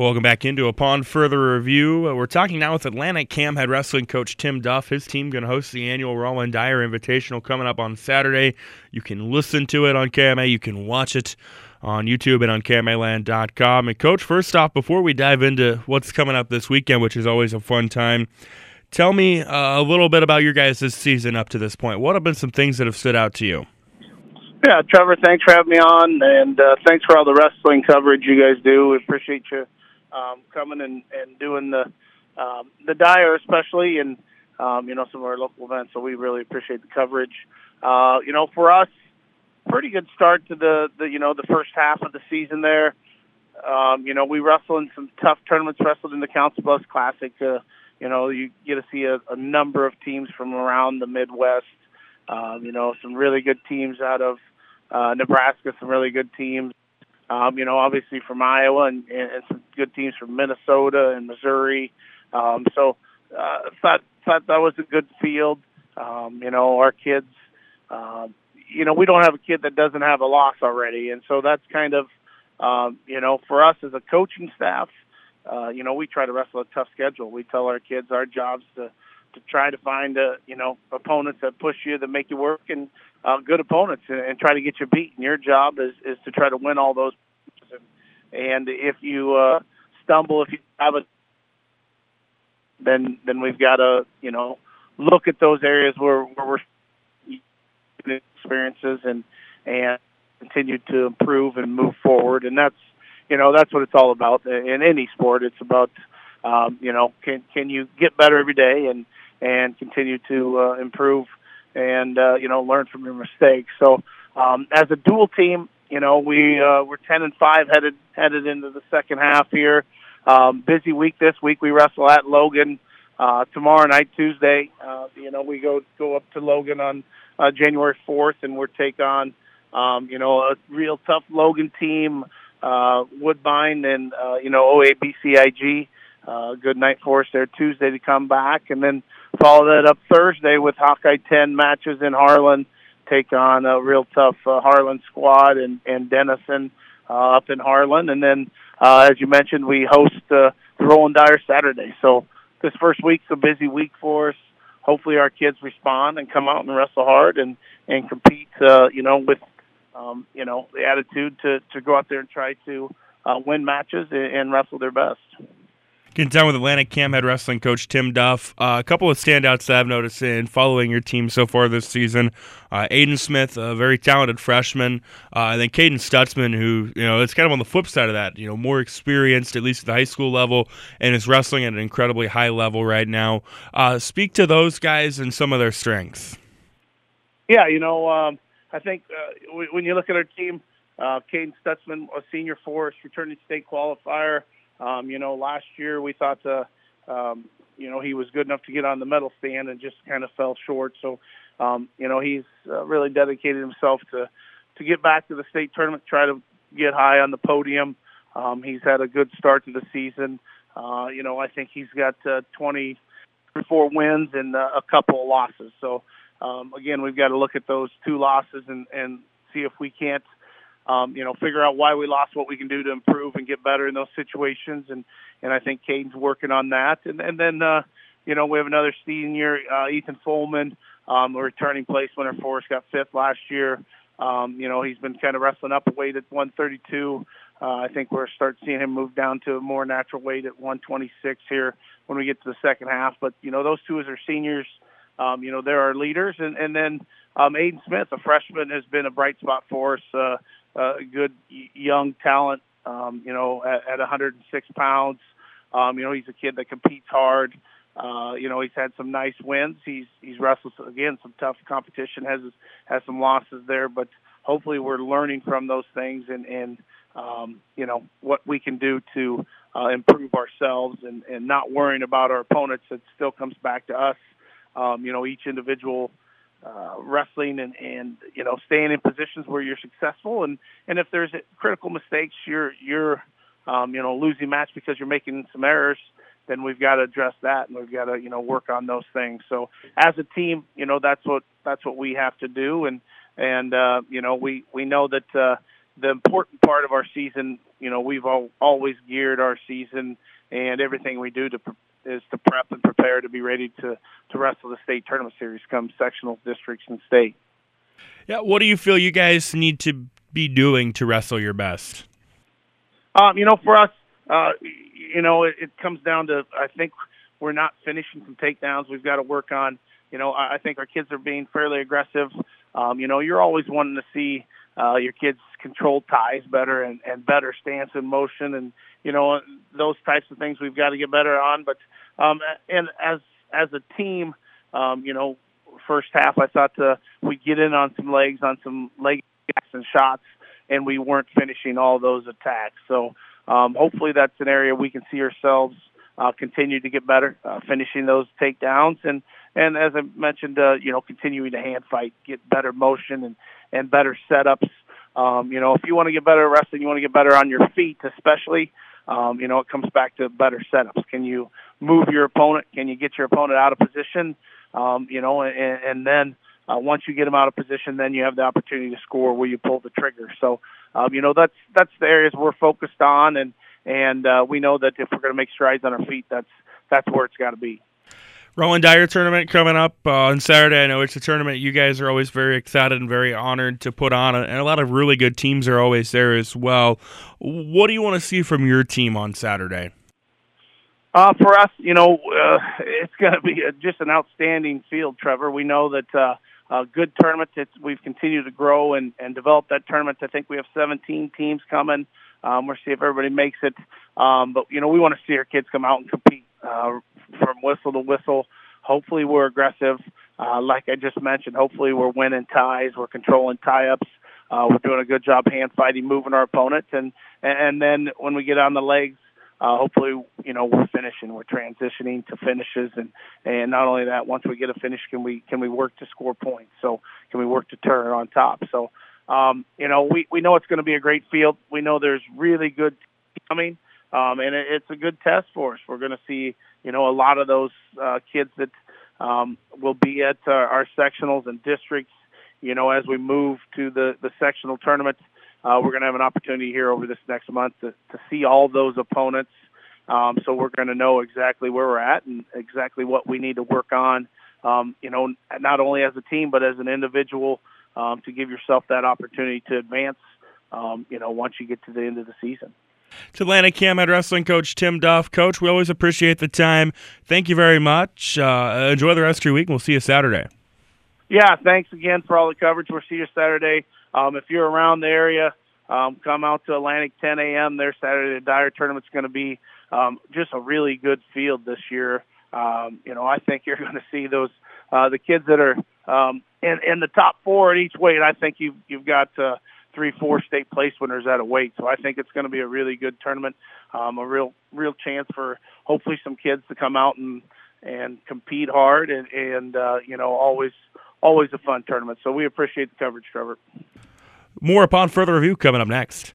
Welcome back into Upon Further Review. Uh, we're talking now with Atlantic Cam Head Wrestling coach Tim Duff. His team going to host the annual Roland Dyer Invitational coming up on Saturday. You can listen to it on KMA. You can watch it on YouTube and on KMAland.com. And, Coach, first off, before we dive into what's coming up this weekend, which is always a fun time, tell me uh, a little bit about your guys' this season up to this point. What have been some things that have stood out to you? Yeah, Trevor, thanks for having me on, and uh, thanks for all the wrestling coverage you guys do. We appreciate you um, coming and, and doing the um, the Dyer especially, and um, you know some of our local events. So we really appreciate the coverage. Uh, you know, for us, pretty good start to the the you know the first half of the season there. Um, you know, we wrestled in some tough tournaments. Wrestled in the Council Bluffs Classic. Uh, you know, you get to see a, a number of teams from around the Midwest. Um, you know, some really good teams out of uh, Nebraska, some really good teams um, you know, obviously from Iowa and, and some good teams from Minnesota and Missouri. Um, so uh, thought thought that was a good field. Um, you know, our kids. Um, you know, we don't have a kid that doesn't have a loss already, and so that's kind of, um, you know, for us as a coaching staff. Uh, you know, we try to wrestle a tough schedule. We tell our kids our jobs to to try to find uh, you know opponents that push you that make you work and uh, good opponents and, and try to get you beat. And your job is is to try to win all those. And, if you uh, stumble, if you have a, then then we've got to you know look at those areas where where we're experiences and and continue to improve and move forward. And that's you know that's what it's all about in any sport. It's about um, you know can can you get better every day and and continue to uh, improve and uh, you know learn from your mistakes. So um, as a dual team, you know we uh, we're ten and five headed headed into the second half here. Um, busy week this week. We wrestle at Logan uh, tomorrow night, Tuesday. Uh, you know we go go up to Logan on uh, January fourth, and we're take on um, you know a real tough Logan team, uh, Woodbine, and uh, you know OABCIG. Uh, good night for us there Tuesday to come back, and then Follow that up Thursday with Hawkeye 10 matches in Harlan. Take on a real tough uh, Harlan squad and, and Denison uh, up in Harlan. And then, uh, as you mentioned, we host uh, the Roland Dyer Saturday. So this first week's a busy week for us. Hopefully, our kids respond and come out and wrestle hard and and compete. Uh, you know, with um, you know the attitude to to go out there and try to uh, win matches and, and wrestle their best. Getting down with Atlantic Cam Head Wrestling coach Tim Duff. Uh, a couple of standouts that I've noticed in following your team so far this season. Uh, Aiden Smith, a very talented freshman, uh, and then Caden Stutzman, who you know it's kind of on the flip side of that. You know, more experienced at least at the high school level, and is wrestling at an incredibly high level right now. Uh, speak to those guys and some of their strengths. Yeah, you know, um, I think uh, when you look at our team, uh, Caden Stutzman, a senior force, returning state qualifier. Um, you know, last year we thought, uh, um, you know, he was good enough to get on the medal stand and just kind of fell short. So, um, you know, he's uh, really dedicated himself to to get back to the state tournament, try to get high on the podium. Um, he's had a good start to the season. Uh, you know, I think he's got uh, 24 wins and uh, a couple of losses. So, um, again, we've got to look at those two losses and, and see if we can't – um, you know, figure out why we lost, what we can do to improve and get better in those situations. And, and I think Caden's working on that. And, and then, uh, you know, we have another senior, uh, Ethan Folman, um, a returning place winner for us, got fifth last year. Um, you know, he's been kind of wrestling up a weight at 132. Uh, I think we're start seeing him move down to a more natural weight at 126 here when we get to the second half. But you know, those two as our seniors, um, you know, they're our leaders, and and then um, Aiden Smith, a freshman, has been a bright spot for us. Uh, uh, good young talent. Um, you know, at, at 106 pounds, um, you know he's a kid that competes hard. Uh, you know he's had some nice wins. He's he's wrestled again some tough competition. Has has some losses there, but hopefully we're learning from those things and and um, you know what we can do to uh, improve ourselves and and not worrying about our opponents. It still comes back to us. Um, you know each individual uh, wrestling and, and you know staying in positions where you're successful. And and if there's critical mistakes you're you're um, you know losing match because you're making some errors then we've got to address that and we've got to you know work on those things. So as a team you know that's what that's what we have to do. And and uh, you know we we know that uh, the important part of our season, you know, we've all, always geared our season and everything we do to is to prep and prepare to be ready to to wrestle the state tournament series come sectional districts and state. Yeah, what do you feel you guys need to be doing to wrestle your best? Um, you know, for us, uh, you know, it, it comes down to I think we're not finishing some takedowns. We've got to work on. You know, I, I think our kids are being fairly aggressive. Um, you know, you're always wanting to see uh, your kids control ties better and, and better stance and motion and you know those types of things we've got to get better on. But um, and as as a team, um, you know, first half I thought uh, we get in on some legs on some leg and shots, and we weren't finishing all those attacks. So um, hopefully that's an area we can see ourselves uh, continue to get better, uh, finishing those takedowns, and and as I mentioned, uh, you know, continuing to hand fight, get better motion and and better setups. Um, you know, if you want to get better at wrestling, you want to get better on your feet, especially. Um, you know, it comes back to better setups. Can you move your opponent? Can you get your opponent out of position? Um, you know, and, and then uh, once you get them out of position, then you have the opportunity to score where you pull the trigger. So, um, you know, that's that's the areas we're focused on, and and uh, we know that if we're going to make strides on our feet, that's that's where it's got to be. Roland Dyer tournament coming up uh, on Saturday. I know it's a tournament you guys are always very excited and very honored to put on, and a lot of really good teams are always there as well. What do you want to see from your team on Saturday? Uh, for us, you know, uh, it's going to be a, just an outstanding field, Trevor. We know that uh, a good tournament. It's, we've continued to grow and, and develop that tournament. I think we have 17 teams coming. Um, we'll see if everybody makes it. Um, but, you know, we want to see our kids come out and compete uh, from whistle to whistle. Hopefully, we're aggressive. Uh, like I just mentioned, hopefully we're winning ties, we're controlling tie-ups, uh, we're doing a good job hand fighting, moving our opponents, and and then when we get on the legs, uh, hopefully you know we're finishing, we're transitioning to finishes, and and not only that, once we get a finish, can we can we work to score points? So can we work to turn on top? So um, you know we we know it's going to be a great field. We know there's really good coming um, and it, it's a good test for us. We're going to see, you know, a lot of those uh, kids that um, will be at uh, our sectionals and districts. You know, as we move to the the sectional tournament, uh, we're going to have an opportunity here over this next month to, to see all those opponents. Um, so we're going to know exactly where we're at and exactly what we need to work on. Um, you know, not only as a team but as an individual um, to give yourself that opportunity to advance. Um, you know, once you get to the end of the season. To Atlantic Cam Wrestling Coach Tim Duff. Coach, we always appreciate the time. Thank you very much. Uh, enjoy the rest of your week, and we'll see you Saturday. Yeah, thanks again for all the coverage. We'll see you Saturday. Um, if you're around the area, um, come out to Atlantic 10 a.m. there Saturday. The Dyer tournament's going to be um, just a really good field this year. Um, you know, I think you're going to see those uh, the kids that are um, in in the top four at each weight. I think you've you've got uh, three, four state place winners at a weight. So I think it's going to be a really good tournament, um, a real, real chance for hopefully some kids to come out and and compete hard, and and uh, you know always always a fun tournament. So we appreciate the coverage, Trevor. More upon further review coming up next.